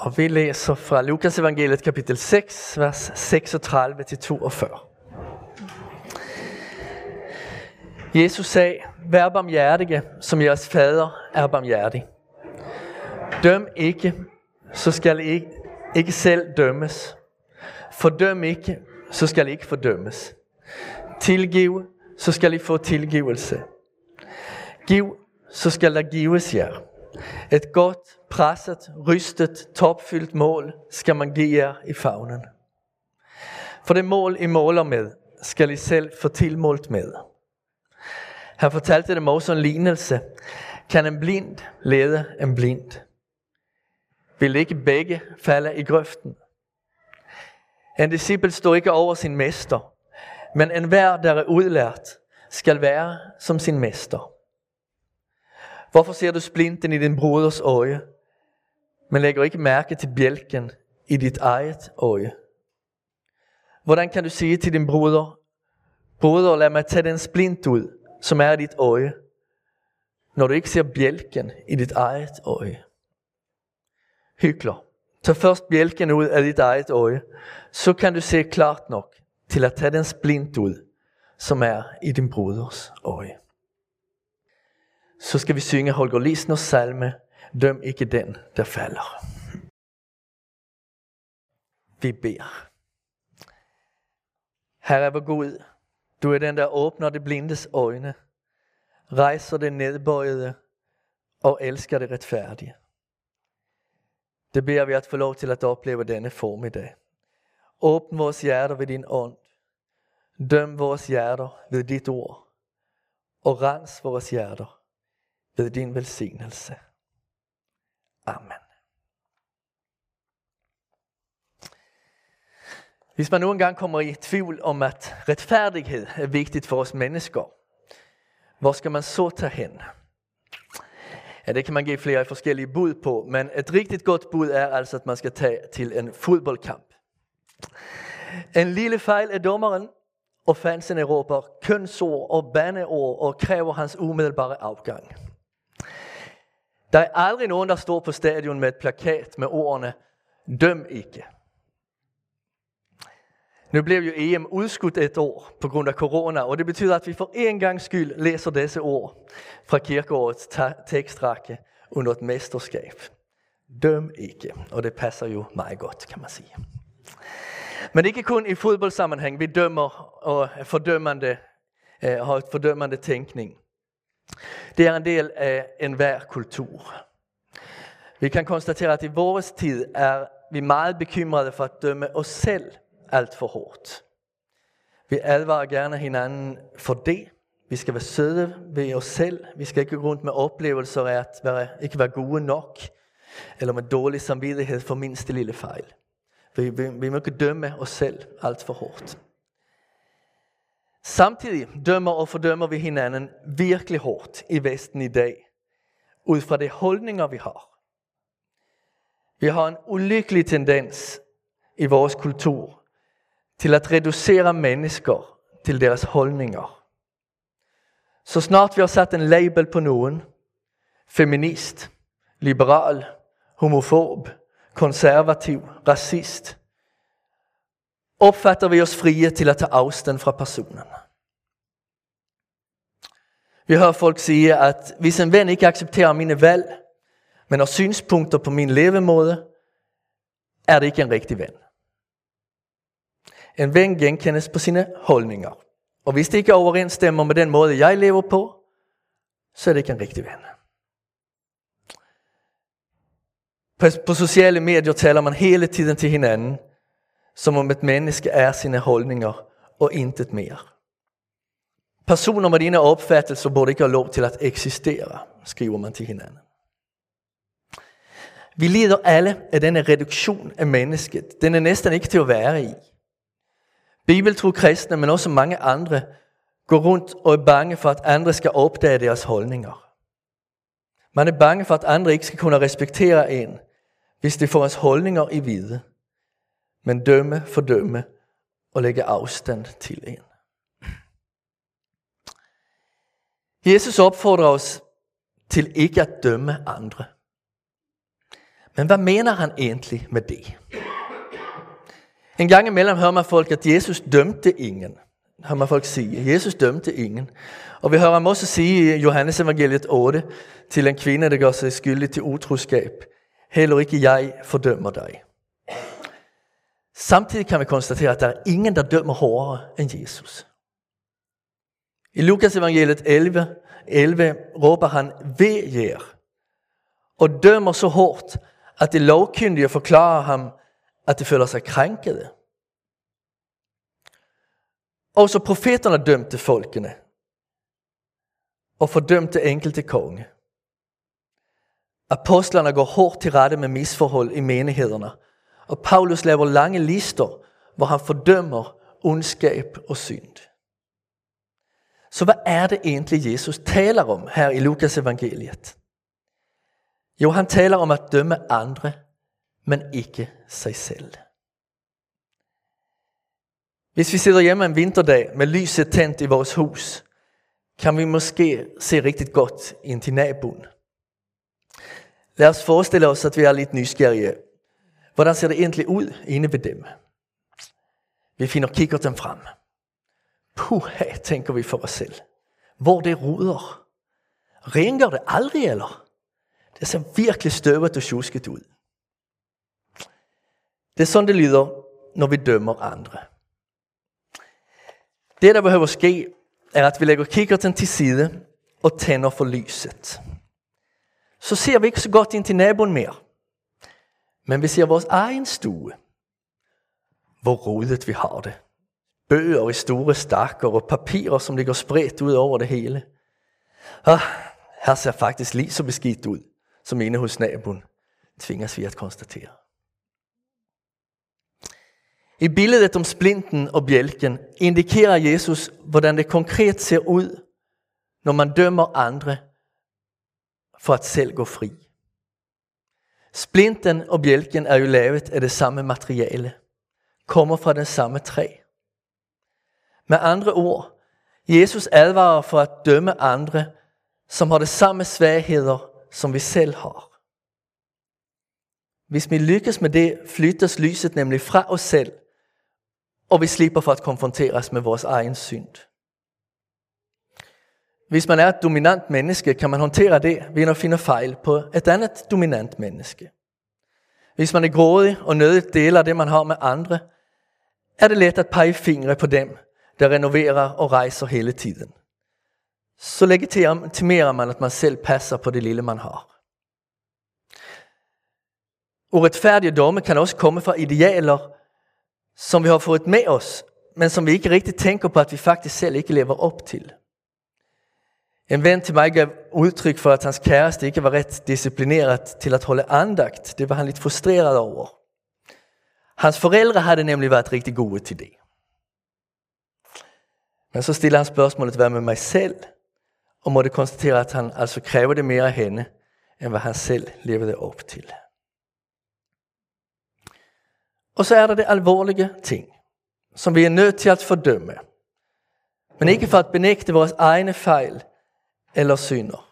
Og vi læser fra Lukas evangeliet kapitel 6, vers 36 til 42. Jesus sagde, vær barmhjertige, som jeres fader er barmhjertig. Døm ikke, så skal I ikke, ikke selv dømmes. Fordøm ikke, så skal I ikke fordømmes. Tilgiv, så skal I få tilgivelse. Giv, så skal der gives jer. Et godt, presset, rystet, topfyldt mål skal man give jer i favnen. For det mål, I måler med, skal I selv få tilmålt med. Han fortalte dem også en lignelse. Kan en blind lede en blind? Vil ikke begge falde i grøften? En disciple står ikke over sin mester, men enhver, der er udlært, skal være som sin mester. Hvorfor ser du splinten i din broders øje, men lægger ikke mærke til bjælken i dit eget øje? Hvordan kan du sige til din broder, broder lad mig tage den splint ud, som er i dit øje, når du ikke ser bjælken i dit eget øje? Hykler. Tag først bjælken ud af dit eget øje, så kan du se klart nok til at tage den splint ud, som er i din broders øje. Så skal vi synge Holger Lisners salme, Døm ikke den, der falder. Vi beder. Herre, hvor god, du er den, der åbner det blindes øjne, rejser det nedbøjede og elsker det retfærdige. Det beder vi at få lov til at opleve denne formiddag. Åbn vores hjerter ved din ånd. Døm vores hjerter ved dit ord. Og rens vores hjerter ved din velsignelse. Amen. Hvis man nu engang kommer i tvivl om, at retfærdighed er vigtigt for os mennesker, hvor skal man så tage hen? Ja, det kan man give flere forskellige bud på, men et rigtigt godt bud er altså, at man skal tage til en fodboldkamp. En lille fejl af dommeren, og fansen råber kønsord og bandeord og kræver hans umiddelbare afgang. Der er aldrig nogen, der står på stadion med et plakat med ordene, døm ikke. Nu blev jo EM udskudt et år på grund af corona, og det betyder, at vi for en gang skyld læser disse ord fra kirkeårets tekstrække under et mesterskab. Døm ikke, og det passer jo meget godt, kan man sige. Men ikke kun i fodboldsammenhæng, vi dømmer og fordømmende, øh, har et fordømmende tænkning. Det er en del af enhver kultur. Vi kan konstatere, at i vores tid er vi meget bekymrede for at dømme os selv alt for hårdt. Vi advarer gerne hinanden for det. Vi skal være søde ved os selv. Vi skal ikke gå rundt med oplevelser af at være, ikke være gode nok, eller med dårlig samvittighed for mindste lille fejl. Vi, vi, vi må ikke dømme os selv alt for hårdt. Samtidig dømmer og fordømmer vi hinanden virkelig hårdt i Vesten i dag, ud fra de holdninger vi har. Vi har en ulykkelig tendens i vores kultur til at reducere mennesker til deres holdninger. Så snart vi har sat en label på nogen, feminist, liberal, homofob, konservativ, racist, opfatter vi os frie til at tage afstand fra personen. Vi hører folk sige, at hvis en ven ikke accepterer mine valg, men har synspunkter på min levemåde, er det ikke en rigtig ven. En ven genkendes på sine holdninger. Og hvis det ikke overensstemmer med den måde, jeg lever på, så er det ikke en rigtig ven. På, på sociale medier taler man hele tiden til hinanden, som om et menneske er sine holdninger og intet mere. Personer med dine opfattelser borde ikke have lov til at eksistere, skriver man til hinanden. Vi lider alle af denne reduktion af mennesket. Den er næsten ikke til at være i. Bibeltro kristne, men også mange andre, går rundt og er bange for, at andre skal opdage deres holdninger. Man er bange for, at andre ikke skal kunne respektere en, hvis de får hans holdninger i vide, men dømme, fordømme og lægge afstand til en. Jesus opfordrer os til ikke at dømme andre. Men hvad mener han egentlig med det? En gang imellem hører man folk, at Jesus dømte ingen. Hører man folk sige, Jesus dømte ingen. Og vi hører ham også sige i Johannes evangeliet 8 til en kvinde, der gør sig skyldig til utroskab. Heller ikke jeg fordømmer dig. Samtidig kan vi konstatere, at der er ingen, der dømmer hårdere end Jesus. I Lukas evangeliet 11, 11 råber han, ved jer, og dømmer så hårdt, at de lovkyndige forklarer ham, at de føler sig krænkede. Også profeterne dømte folkene, og fordømte enkelte konge. Apostlerne går hårdt til rette med misforhold i menighederne, og Paulus laver lange lister, hvor han fordømmer ondskab og synd. Så hvad er det egentlig, Jesus taler om her i Lukas evangeliet? Jo, han taler om at dømme andre, men ikke sig selv. Hvis vi sidder hjemme en vinterdag med lyset tændt i vores hus, kan vi måske se rigtig godt ind til naboen. Lad os forestille os, at vi er lidt nysgerrige. Hvordan ser det egentlig ud inde ved dem? Vi finder kikkerten frem. Puha, tænker vi for os selv. Hvor det ruder. Ringer det aldrig, eller? Det ser virkelig støvet og tjusket ud. Det er sådan, det lyder, når vi dømmer andre. Det, der behøver ske, er, at vi lægger kikkerten til side og tænder for lyset. Så ser vi ikke så godt ind til naboen mere. Men vi ser vores egen stue. Hvor rodet vi har det. Bøger i store stakker og papirer, som ligger spredt ud over det hele. Ah, her ser faktisk lige så beskidt ud, som inde hos naboen, tvinges vi at konstatere. I billedet om splinten og bjælken indikerer Jesus, hvordan det konkret ser ud, når man dømmer andre for at selv gå fri. Splinten og bjælken er jo lavet af det samme materiale, kommer fra den samme træ. Med andre ord, Jesus advarer for at dømme andre, som har det samme svagheder, som vi selv har. Hvis vi lykkes med det, flyttes lyset nemlig fra os selv og vi slipper for at konfronteres med vores egen synd. Hvis man er et dominant menneske, kan man håndtere det ved at finde fejl på et andet dominant menneske. Hvis man er grådig og nødigt deler det, man har med andre, er det let at pege fingre på dem, der renoverer og rejser hele tiden. Så legitimerer man, at man selv passer på det lille, man har. Uretfærdige domme kan også komme fra idealer, som vi har fået med os, men som vi ikke rigtig tænker på, at vi faktisk selv ikke lever op til. En ven til mig gav udtryk for, at hans kæreste ikke var ret disciplineret til at holde andagt. Det var han lidt frustreret over. Hans forældre havde nemlig været rigtig gode til det. Men så stiller han spørgsmålet, hvad med mig selv? Og måtte konstatere, at han altså kræver det mere af hende, end hvad han selv levede op til. Og så er der det alvorlige ting, som vi er nødt til at fordømme. Men ikke for at benægte vores egne fejl eller synder.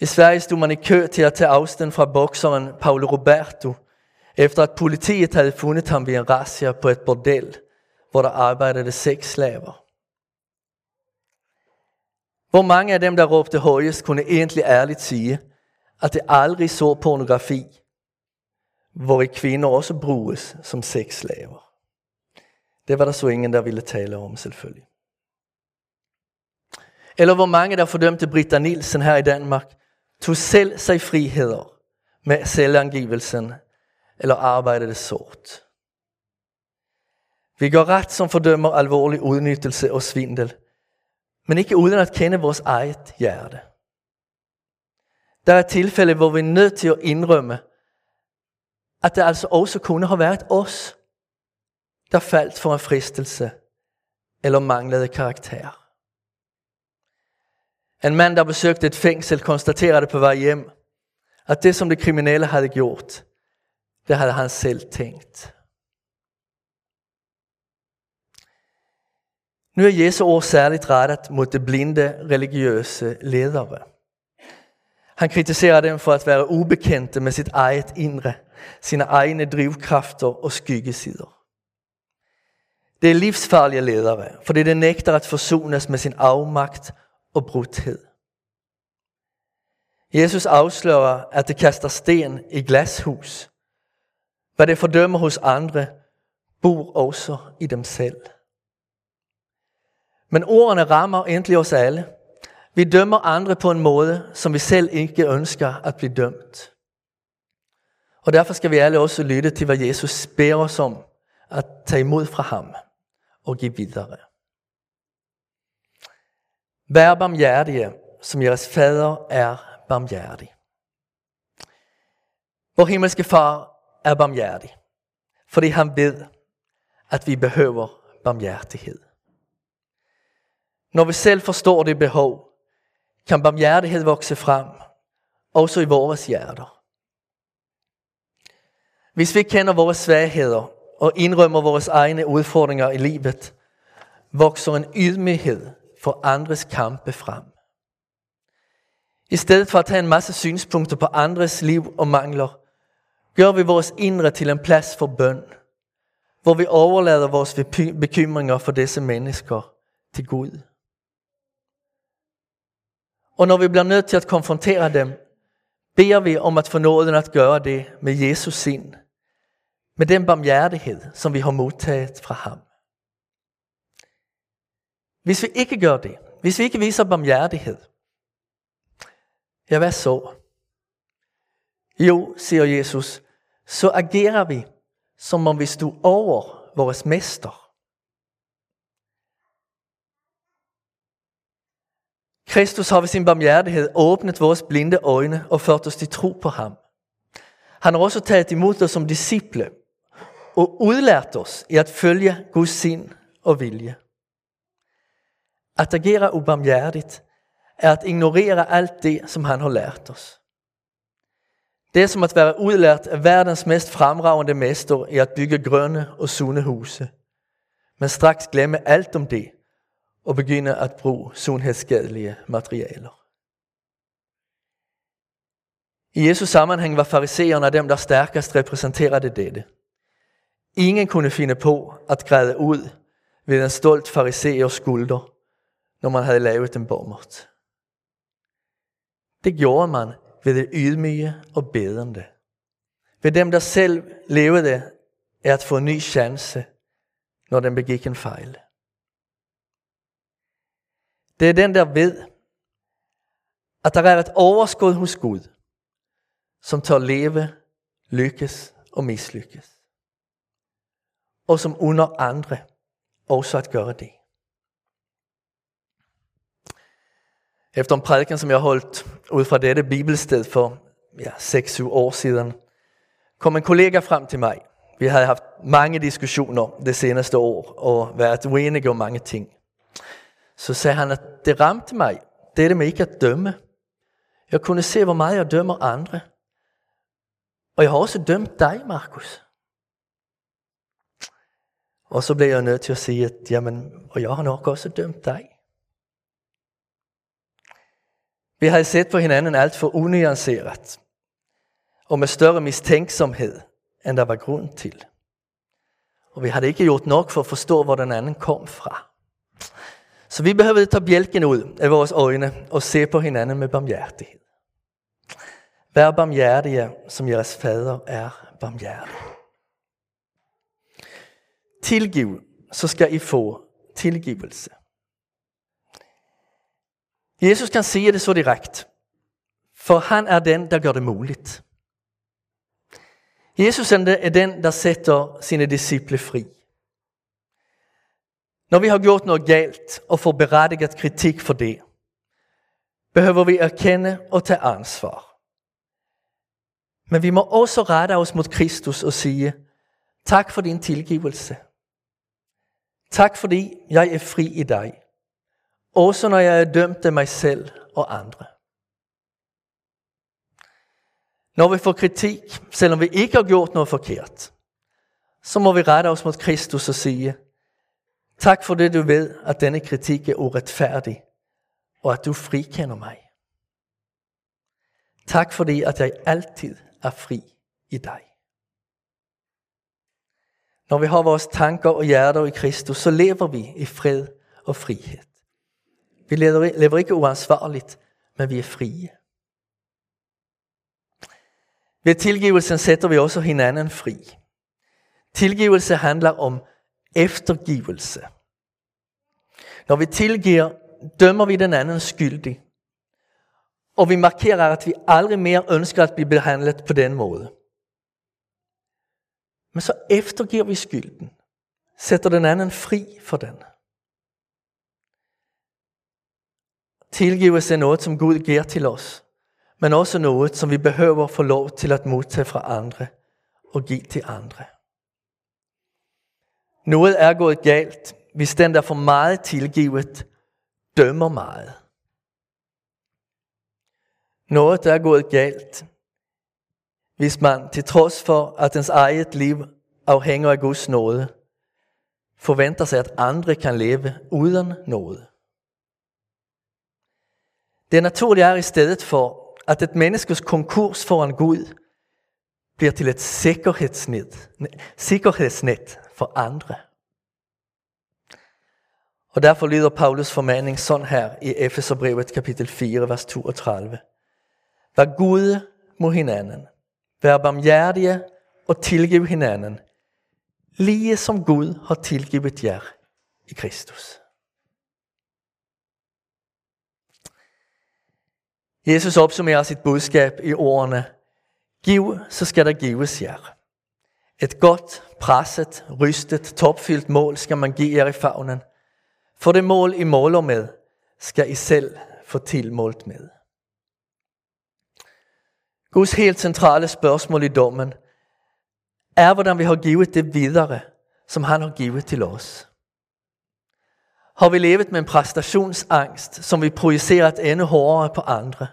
I Sverige stod man i kø til at tage afstand fra bokseren Paolo Roberto, efter at politiet havde fundet ham ved en razzia på et bordel, hvor der arbejdede seks slaver. Hvor mange af dem, der råbte højest, kunne egentlig ærligt sige, at det aldrig så pornografi hvor kvinder også bruges som sexslaver. Det var der så ingen, der ville tale om selvfølgelig. Eller hvor mange, der fordømte Britta Nielsen her i Danmark, tog selv sig friheder med selvangivelsen eller arbejdede sort. Vi går ret som fordømmer alvorlig udnyttelse og svindel, men ikke uden at kende vores eget hjerte. Der er tilfælde, hvor vi er nødt til at indrømme, at det altså også kunne have været os, der faldt for en fristelse eller manglede karakter. En mand, der besøgte et fængsel, konstaterede på vej hjem, at det, som de kriminelle havde gjort, det havde han selv tænkt. Nu er Jesu ord særligt rettet mod de blinde religiøse ledere. Han kritiserer dem for at være ubekendte med sit eget indre, sine egne drivkrafter og skyggesider. Det er livsfarlige ledere, fordi det nægter at forsones med sin afmagt og brudthed. Jesus afslører, at det kaster sten i glashus. Hvad det fordømmer hos andre, bor også i dem selv. Men ordene rammer endelig os alle. Vi dømmer andre på en måde, som vi selv ikke ønsker at blive dømt. Og derfor skal vi alle også lytte til, hvad Jesus beder os om at tage imod fra ham og give videre. Vær barmhjertige, som jeres fader er barmhjertig. Vor himmelske far er barmhjertig, fordi han ved, at vi behøver barmhjertighed. Når vi selv forstår det behov, kan barmhjertighed vokse frem, også i vores hjerter. Hvis vi kender vores svagheder og indrømmer vores egne udfordringer i livet, vokser en ydmyghed få andres kampe frem. I stedet for at tage en masse synspunkter på andres liv og mangler, gør vi vores indre til en plads for bøn, hvor vi overlader vores bekymringer for disse mennesker til Gud. Og når vi bliver nødt til at konfrontere dem, beder vi om at få nåden at gøre det med Jesus sind, med den barmhjertighed, som vi har modtaget fra ham. Hvis vi ikke gør det, hvis vi ikke viser barmhjertighed, ja hvad så? Jo, siger Jesus, så agerer vi, som om vi stod over vores mester. Kristus har ved sin barmhjertighed åbnet vores blinde øjne og ført os til tro på ham. Han har også taget imod os som disciple og udlært os i at følge Guds sind og vilje. At agere ubarmhjertigt er at ignorere alt det, som han har lært os. Det er som at være udlært af verdens mest fremragende mester i at bygge grønne og sunde huse, men straks glemme alt om det og begynde at bruge sundhedsskadelige materialer. I Jesus sammenhæng var fariseerne dem, der stærkest repræsenterede dette. Ingen kunne finde på at græde ud ved en stolt fariseers skulder, når man havde lavet en bommert. Det gjorde man ved det ydmyge og bedende. Ved dem, der selv levede af at få en ny chance, når den begik en fejl. Det er den, der ved, at der er et overskud hos Gud, som tør leve, lykkes og mislykkes. Og som under andre også at gøre det. Efter en prædiken, som jeg holdt ud fra dette bibelsted for ja, 6-7 år siden, kom en kollega frem til mig. Vi havde haft mange diskussioner det seneste år og været uenige om mange ting. Så sagde han, at det ramte mig, det med ikke at dømme. Jeg kunne se, hvor meget jeg dømmer andre. Og jeg har også dømt dig, Markus. Og så blev jeg nødt til at sige, at jamen, og jeg har nok også dømt dig. Vi havde set på hinanden alt for unuanceret og med større mistænksomhed, end der var grund til. Og vi havde ikke gjort nok for at forstå, hvor den anden kom fra. Så vi behøvede tage bjælken ud af vores øjne og se på hinanden med barmhjertighed. Vær barmhjertige, som jeres fader er barmhjertig. Tilgiv, så skal I få tilgivelse. Jesus kan sige det så direkt, for han er den, der gør det muligt. Jesus er den, der sætter sine disciple fri. Når vi har gjort noget galt og får berettiget kritik for det, behøver vi erkende og tage ansvar. Men vi må også rette os mod Kristus og sige, tak for din tilgivelse. Tak fordi jeg er fri i dig. Også når jeg er dømt af mig selv og andre. Når vi får kritik, selvom vi ikke har gjort noget forkert, så må vi rette os mod Kristus og sige, tak for det du ved, at denne kritik er uretfærdig, og at du frikender mig. Tak fordi, at jeg altid er fri i dig. Når vi har vores tanker og hjerter i Kristus, så lever vi i fred og frihed. Vi lever, ikke uansvarligt, men vi er frie. Ved tilgivelsen sætter vi også hinanden fri. Tilgivelse handler om eftergivelse. Når vi tilgiver, dømmer vi den anden skyldig. Og vi markerer, at vi aldrig mere ønsker at blive behandlet på den måde. Men så eftergiver vi skylden. Sætter den anden fri for den. Tilgivelse er noget, som Gud giver til os. Men også noget, som vi behøver få lov til at modtage fra andre og give til andre. Noget er gået galt, hvis den, der for meget tilgivet, dømmer meget. Noget der er gået galt, hvis man til trods for, at ens eget liv afhænger af Guds nåde, forventer sig, at andre kan leve uden nåde. Det naturlige er i stedet for, at et menneskes konkurs foran Gud bliver til et sikkerhedsnet, sikkerhedsnet for andre. Og derfor lyder Paulus formaning sådan her i Efeserbrevet kapitel 4, vers 32. Vær gode mod hinanden. Vær barmhjertige og tilgiv hinanden, lige som Gud har tilgivet jer i Kristus. Jesus opsummerer sit budskab i ordene, Giv, så skal der gives jer. Et godt, presset, rystet, topfyldt mål skal man give jer i favnen. For det mål, I måler med, skal I selv få tilmålt med. Guds helt centrale spørgsmål i dommen er, hvordan vi har givet det videre, som han har givet til os. Har vi levet med en præstationsangst, som vi projiceret endnu hårdere på andre?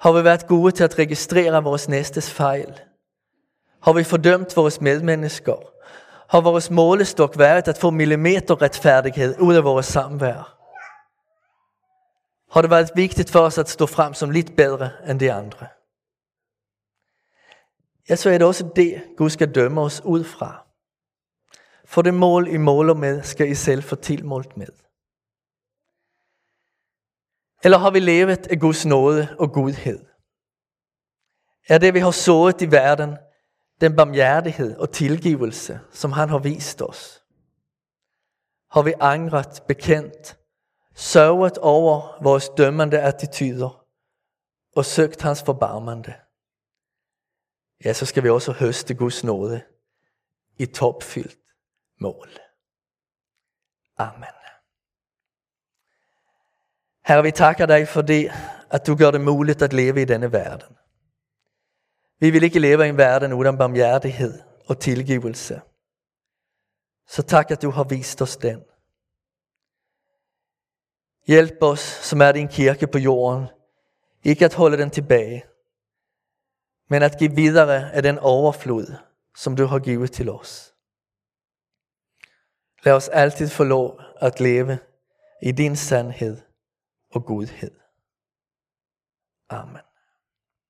Har vi været gode til at registrere vores næstes fejl? Har vi fordømt vores medmennesker? Har vores målestok været at få millimeter retfærdighed ud af vores samvær? Har det været vigtigt for os at stå frem som lidt bedre end de andre? Ja, så er det også det, Gud skal dømme os ud fra. For det mål, I måler med, skal I selv få tilmålt med. Eller har vi levet af Guds nåde og godhed? Er det, vi har sået i verden, den barmhjertighed og tilgivelse, som han har vist os? Har vi angret, bekendt, sørget over vores dømmende attityder og søgt hans forbarmende? Ja, så skal vi også høste Guds nåde i topfyldt mål. Amen. Herre, vi takker dig for det, at du gør det muligt at leve i denne verden. Vi vil ikke leve i en verden uden barmhjertighed og tilgivelse. Så tak, at du har vist os den. Hjælp os, som er din kirke på jorden, ikke at holde den tilbage, men at give videre af den overflod, som du har givet til os. Lad os altid få lov at leve i din sandhed og godhed. Amen.